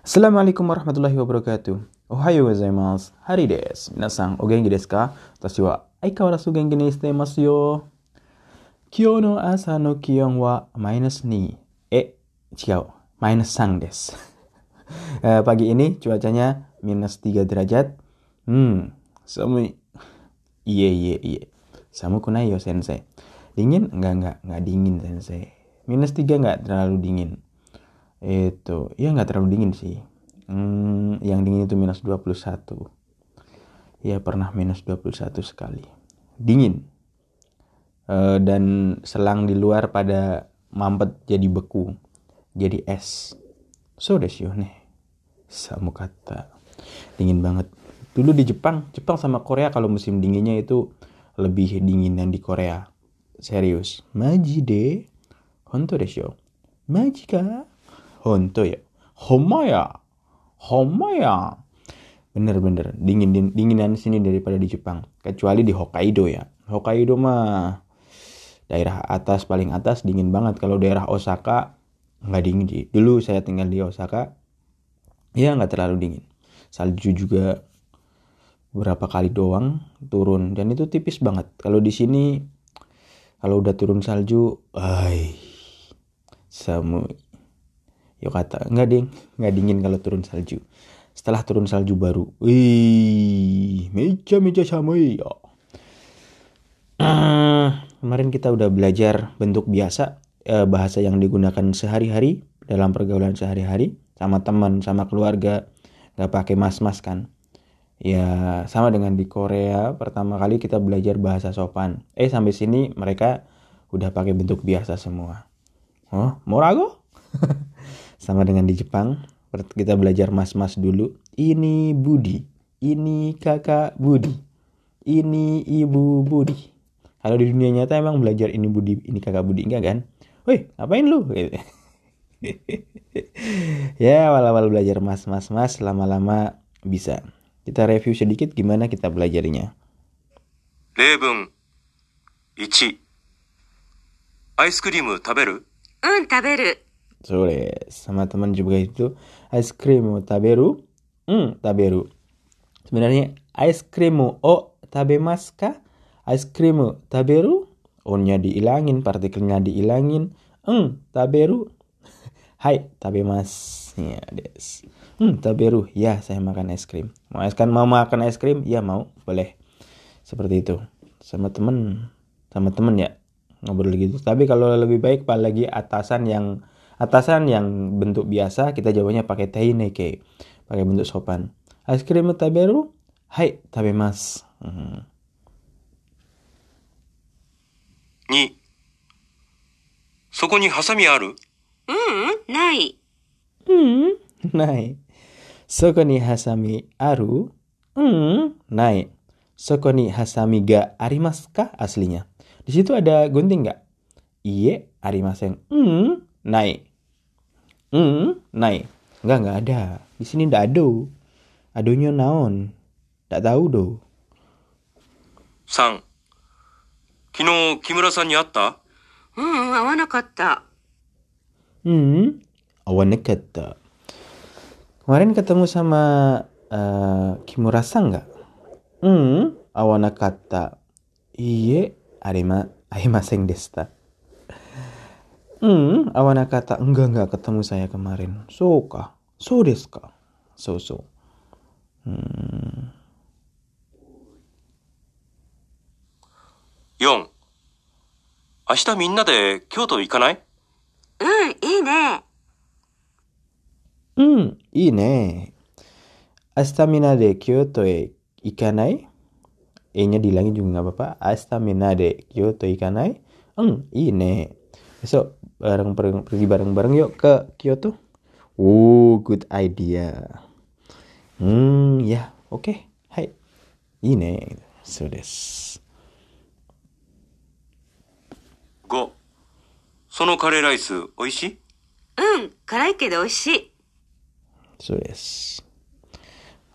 Assalamualaikum warahmatullahi wabarakatuh. Ohayo gozaimasu. Hari desu. Minasan, o genki desu ka? Watashi wa aikawarazu genki ni shite imasu yo. Kyou no asa no kion wa minus 2. Eh, chigau. Minus 3 desu. Eh, pagi ini cuacanya minus 3 derajat. Hmm, samui. Iye, iye, iye. Samu kunai yo sensei. Dingin? Enggak, enggak. Enggak dingin sensei. Minus 3 enggak terlalu dingin. Itu, ya enggak terlalu dingin sih. Hmm, yang dingin itu minus 21. Ya pernah minus 21 sekali. Dingin. Uh, dan selang di luar pada mampet jadi beku. Jadi es. So desu nih. Samu kata. Dingin banget. Dulu di Jepang, Jepang sama Korea kalau musim dinginnya itu lebih dingin dan di Korea. Serius. Maji de. Honto desho. Maji ka? Honto ya. Homa ya. Homa ya. Bener-bener dingin dinginan sini daripada di Jepang. Kecuali di Hokkaido ya. Hokkaido mah daerah atas paling atas dingin banget. Kalau daerah Osaka nggak dingin sih. Dulu saya tinggal di Osaka ya nggak terlalu dingin salju juga berapa kali doang turun dan itu tipis banget kalau di sini kalau udah turun salju ay samu yuk kata nggak ding. Nggak dingin kalau turun salju. Setelah turun salju baru wih meja meja sama ya. Kemarin kita udah belajar bentuk biasa eh, bahasa yang digunakan sehari-hari dalam pergaulan sehari-hari sama teman sama keluarga. Nggak pakai mas-mas kan? Ya sama dengan di Korea pertama kali kita belajar bahasa sopan. Eh sampai sini mereka udah pakai bentuk biasa semua. Oh morago sama dengan di Jepang kita belajar mas-mas dulu ini Budi ini kakak Budi ini ibu Budi kalau di dunia nyata emang belajar ini Budi ini kakak Budi enggak kan woi ngapain lu gitu. ya awal-awal belajar mas mas mas lama-lama bisa kita review sedikit gimana kita belajarnya 例文1アイスクリーム食べるうん、食べる。 Sore sama teman juga itu ice cream taberu hmm taberu sebenarnya ice cream o tabemas ka ice cream taberu o-nya dihilangin partikelnya dihilangin hmm taberu Hai, tabemas. Ya, des. Hmm, taberu. Ya, saya makan es krim. Mau es kan mau makan es krim? Ya, mau. Boleh. Seperti itu. Sama temen. Sama temen ya. Ngobrol gitu. Tapi kalau lebih baik apalagi atasan yang Atasan yang bentuk biasa kita jawabnya pakai teineke, pakai bentuk sopan. Ice cream taberu, hai tabemas. Hmm. Ni, soko ni hasami aru? Hmm, nai. Hmm, nai. Soko ni hasami aru? Hmm, nai. Soko ni hasami ga arimasu ka aslinya? Di situ ada gunting nggak? Iye arimasen. Hmm, nai. Hmm, naik. Enggak, enggak ada. Di sini ndak ada. Adonya naon? Ndak tahu do. Sang. Kino Kimura san ni atta? Hmm, awanakatta. Hmm, awanakatta. Kemarin ketemu sama eh, uh, Kimura san enggak? Hmm, awanakatta. Iye, arema, arema seng Kimura-san nggak? Hmm, awan kata. Iye, arima, arimasen desta. Hmm, awan kata. Enggak, enggak ketemu saya kemarin. So ka? So desu ka? So, so. Hmm, 4明日みんなで京都行かないうん、いいね。 hmm, ini. Astamina de Kyoto e ikanai? E-nya dihilangin juga nggak apa-apa. Astamina de Kyoto ikanai? Hmm, ini. Besok bareng bareng pergi bareng-bareng yuk ke Kyoto. Oh, good idea. Hmm, ya, oke. Hai. Ini. So desu. 5そのカレーライス美味しいうん、辛いけど美味しい。 So yes.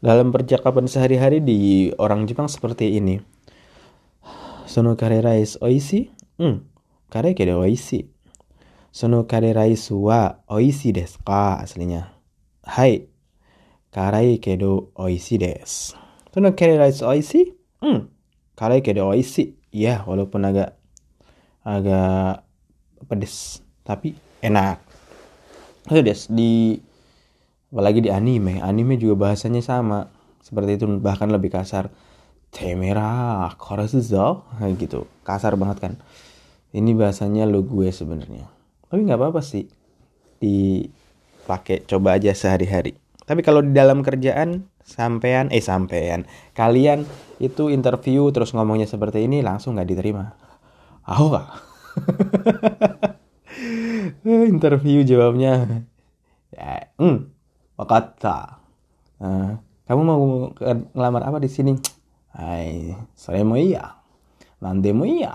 Dalam percakapan sehari-hari di orang Jepang seperti ini. Sono kare rice oishi? Hmm, kare kede oishi. Sono kare rice wa oishi desu ka aslinya? Hai, karai kedo oishi desu. Tono curry rice oishi? Hmm, karai kedo oishi. Ya, walaupun agak agak pedes, tapi enak. Itu des di apalagi di anime, anime juga bahasanya sama seperti itu bahkan lebih kasar. Temera, korosuzo, gitu, kasar banget kan. Ini bahasanya lo gue sebenarnya. Tapi nggak apa-apa sih dipakai coba aja sehari-hari. Tapi kalau di dalam kerjaan sampean eh sampean kalian itu interview terus ngomongnya seperti ini langsung nggak diterima. Aku kak. interview jawabnya ya, hmm, wakata. Uh, kamu mau ngelamar apa di sini? Hai, saya mau iya. Nande mau iya.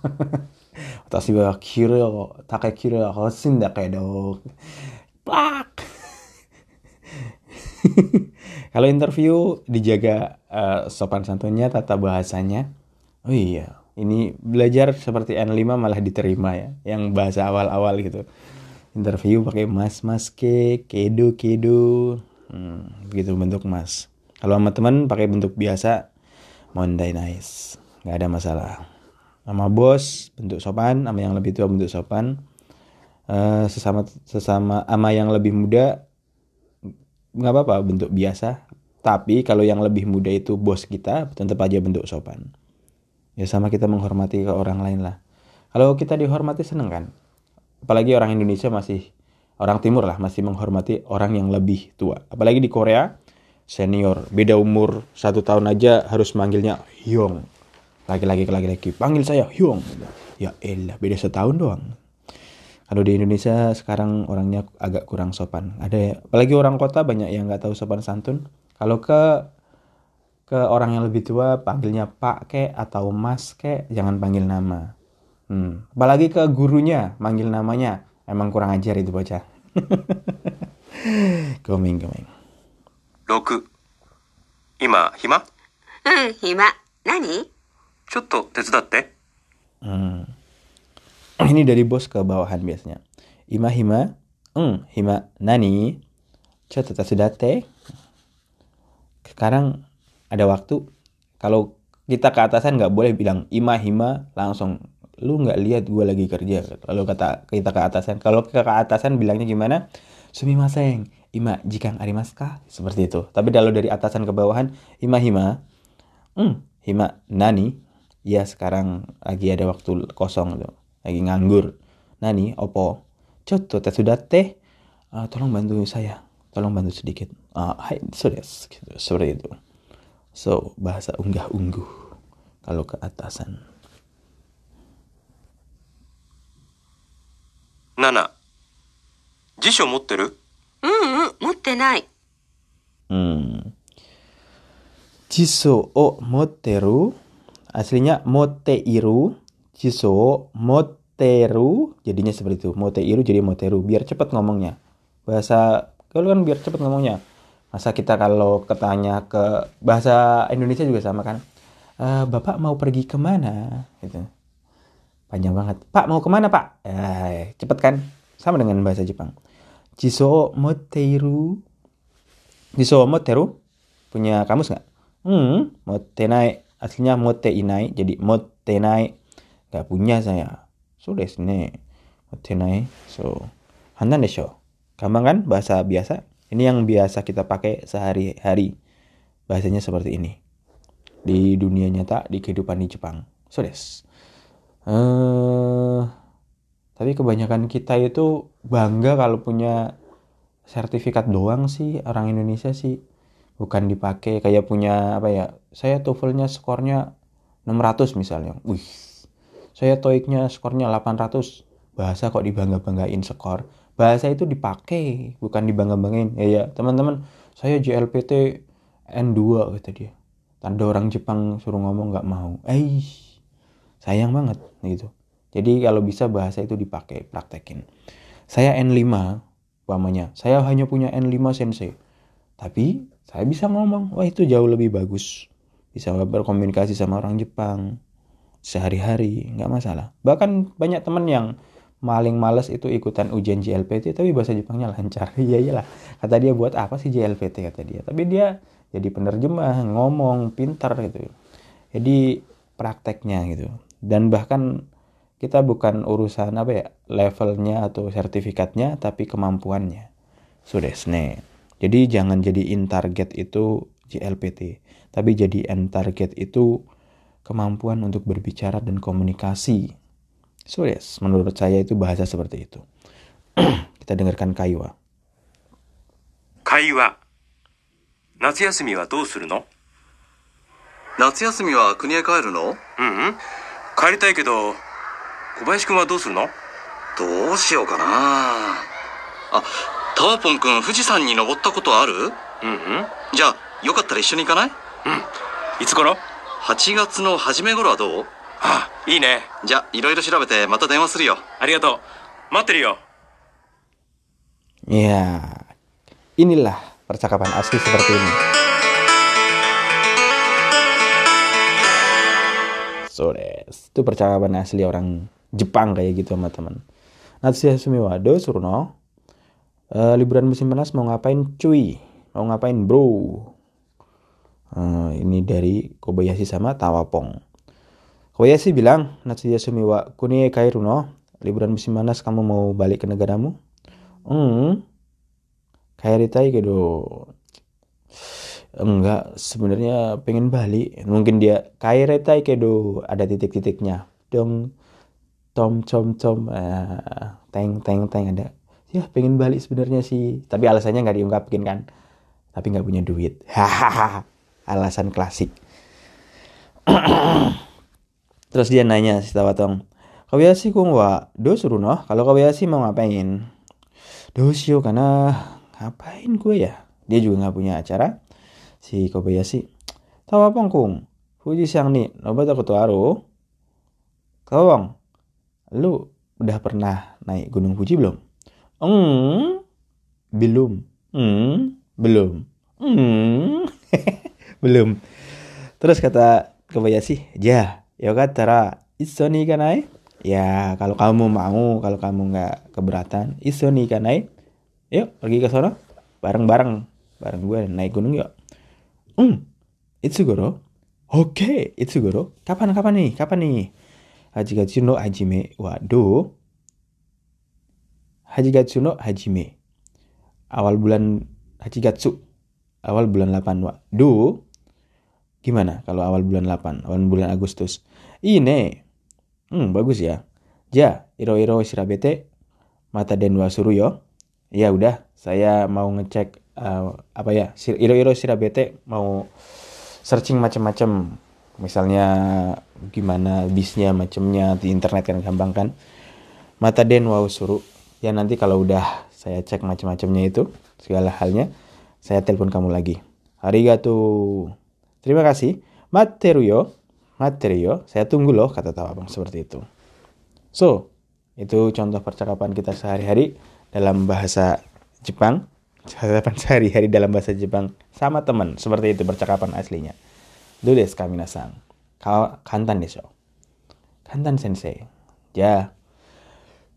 私はキルを、高いキルが欲しいんだけど、plak. Kalau interview dijaga uh, sopan santunnya, tata bahasanya. Oh iya, ini belajar seperti N5 malah diterima ya, yang bahasa awal-awal gitu. Interview pakai mas mas ke, kedo kedo, hmm, gitu bentuk mas. Kalau sama teman pakai bentuk biasa, mondai nice, nggak ada masalah. Sama bos bentuk sopan, sama yang lebih tua bentuk sopan. Uh, sesama sesama ama yang lebih muda nggak apa-apa bentuk biasa. Tapi kalau yang lebih muda itu bos kita tetap aja bentuk sopan. Ya sama kita menghormati ke orang lain lah. Kalau kita dihormati seneng kan? Apalagi orang Indonesia masih orang timur lah masih menghormati orang yang lebih tua. Apalagi di Korea senior. Beda umur satu tahun aja harus manggilnya Hyung laki-laki ke laki-laki panggil saya Hyung ya elah beda setahun doang kalau di Indonesia sekarang orangnya agak kurang sopan. Ada ya, apalagi orang kota banyak yang nggak tahu sopan santun. Kalau ke ke orang yang lebih tua panggilnya Pak ke atau Mas ke, jangan panggil nama. Hmm. Apalagi ke gurunya manggil namanya, emang kurang ajar itu bocah. coming coming. 6今暇うん、暇。何 ちょっと手伝って。 Hmm. Ini dari bos ke bawahan biasanya. Ima hima, eng hima nani, coto tasudate. Sekarang ada waktu. Kalau kita ke atasan nggak boleh bilang ima hima langsung. Lu nggak lihat gue lagi kerja. Kalau kata kita ke atasan, kalau ke atasan bilangnya gimana? Sumimasen, ima jikang arimasu ka? Seperti itu. Tapi kalau dari atasan ke bawahan, ima hima, eng hima nani. Ya sekarang lagi ada waktu kosong tuh lagi nganggur. Nani, opo? Cotto teh uh, tolong bantu saya. Tolong bantu sedikit. Uh, hai, so des. Gitu, seperti itu. So, bahasa unggah-ungguh kalau ke atasan. 7辞書持ってるうんうん、持ってない。 Hmm. Jiso o moteru Aslinya moteiru Jiso moteru jadinya seperti itu. Moteiru jadi moteru biar cepat ngomongnya. Bahasa kalau kan biar cepat ngomongnya. Masa kita kalau ketanya ke bahasa Indonesia juga sama kan? "Eh, bapak mau pergi ke mana? Gitu. Panjang banget. Pak mau ke mana pak? Eh, cepet kan? Sama dengan bahasa Jepang. Jiso moteru Jiso moteru punya kamus nggak? Hmm motenai aslinya mote inai jadi motenai nggak punya saya. So desu ne motenai so hanan desho gampang kan? Bahasa biasa. Ini yang biasa kita pakai sehari-hari. Bahasanya seperti ini. Di dunia nyata di kehidupan di Jepang. So des. Eh tapi kebanyakan kita itu bangga kalau punya sertifikat doang sih. Orang Indonesia sih bukan dipakai kayak punya apa ya saya TOEFL-nya skornya 600 misalnya. Wih. Saya TOEIC-nya skornya 800 bahasa kok dibangga-banggain skor? Bahasa itu dipakai bukan dibangga-banggain. Ya ya teman-teman saya JLPT N2 kata dia. Tanda orang Jepang suruh ngomong nggak mau. Eh sayang banget gitu. Jadi kalau bisa bahasa itu dipakai praktekin. Saya N5 umpamanya. Saya hanya punya N5 sensei. Tapi saya bisa ngomong wah itu jauh lebih bagus bisa berkomunikasi sama orang Jepang sehari-hari nggak masalah bahkan banyak teman yang maling males itu ikutan ujian JLPT tapi bahasa Jepangnya lancar. Iya iyalah. Kata dia buat apa sih JLPT kata dia. Tapi dia jadi penerjemah, ngomong, pintar gitu. Jadi prakteknya gitu. Dan bahkan kita bukan urusan apa ya levelnya atau sertifikatnya tapi kemampuannya. Sudah so, Jadi jangan jadi in target itu JLPT, tapi jadi end target itu kemampuan untuk berbicara dan komunikasi. So yes, menurut saya itu bahasa seperti itu. Kita dengarkan Kaiwa. Kaiwa. 夏休みはどうするの夏休みは国へ帰るのうんうん。帰りたいけど、小林くんはどうするのどうしようかなあ、 タワポンくん富士山に登ったことあるうんうん。じゃあ、よかったら一緒に行かないいつ頃 ?8 月の初め頃はどうあ、いいね。じゃあ、いろいろ調べてまた電話するよ。ありがとう。待ってるよ。Ya, inilah percakapan asli seperti ini. So des, itu percakapan asli orang Jepang kayak gitu sama teman. Natsuyasumi wa do suruno. Eh, liburan musim panas mau ngapain cuy? Mau ngapain bro? Eh, ini dari Kobayashi sama Tawapong. Kobayashi bilang, Natsuyasumi wa kunie kairu no. Liburan musim panas kamu mau balik ke negaramu? Hmm. Kairitai kedo. Enggak, sebenarnya pengen balik. Mungkin dia kairitai kedo ada titik-titiknya. Dong tom tom tom eh, teng teng teng ada. Ya pengen balik sebenarnya sih. Tapi alasannya nggak diungkapin kan. Tapi nggak punya duit. Hahaha. Alasan klasik. Terus dia nanya si Tawatong. Kobayashi kung wa do suruh no? Kalau Kobayashi mau ngapain? Dosio karena ngapain gue ya? Dia juga nggak punya acara. Si Kobayashi. Apa kung? Fuji siang nih, nobat aku aru. Kawang, lu udah pernah naik Gunung Fuji belum? Hmm, belum. Hmm, belum. Hmm, belum. Terus kata Kobayashi, ja, yogatara, iso nih kanai? Ya, kalau kamu mau, kalau kamu nggak keberatan, iso nih kanai? Yuk, pergi ke sana. Bareng-bareng. Bareng gue naik gunung yuk. Hmm, Itsugoro? Oke, Itsugoro. Kapan, kapan nih? Kapan nih? Hajigatsu no Hajime wa do? Hajigatsu no Hajime. Awal bulan Hajigatsu. Awal bulan 8 wa do? Gimana kalau awal bulan 8? Awal bulan Agustus. Ini. Hmm, bagus ya. Ja, iro-iro shirabete mata den wa suru yo. Ya udah, saya mau ngecek uh, apa ya? Iro-iro shirabete mau searching macam-macam. Misalnya gimana bisnya macamnya di internet kan gampang kan. Mata den wa suru. Ya nanti kalau udah saya cek macam-macamnya itu segala halnya, saya telepon kamu lagi. Arigato. Terima kasih. Materu yo. Saya tunggu loh kata Tawabang seperti itu. So, itu contoh percakapan kita sehari-hari dalam bahasa Jepang. Percakapan sehari-hari dalam bahasa Jepang sama teman. Seperti itu percakapan aslinya. Do desu ka minasan? Kantan desho. Kantan sensei. Ya.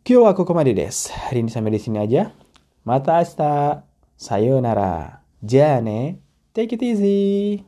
Kyo wa kokomade desu. Hari ini sampai di sini aja. Mata asta. Sayonara. Ja ne. Take it easy.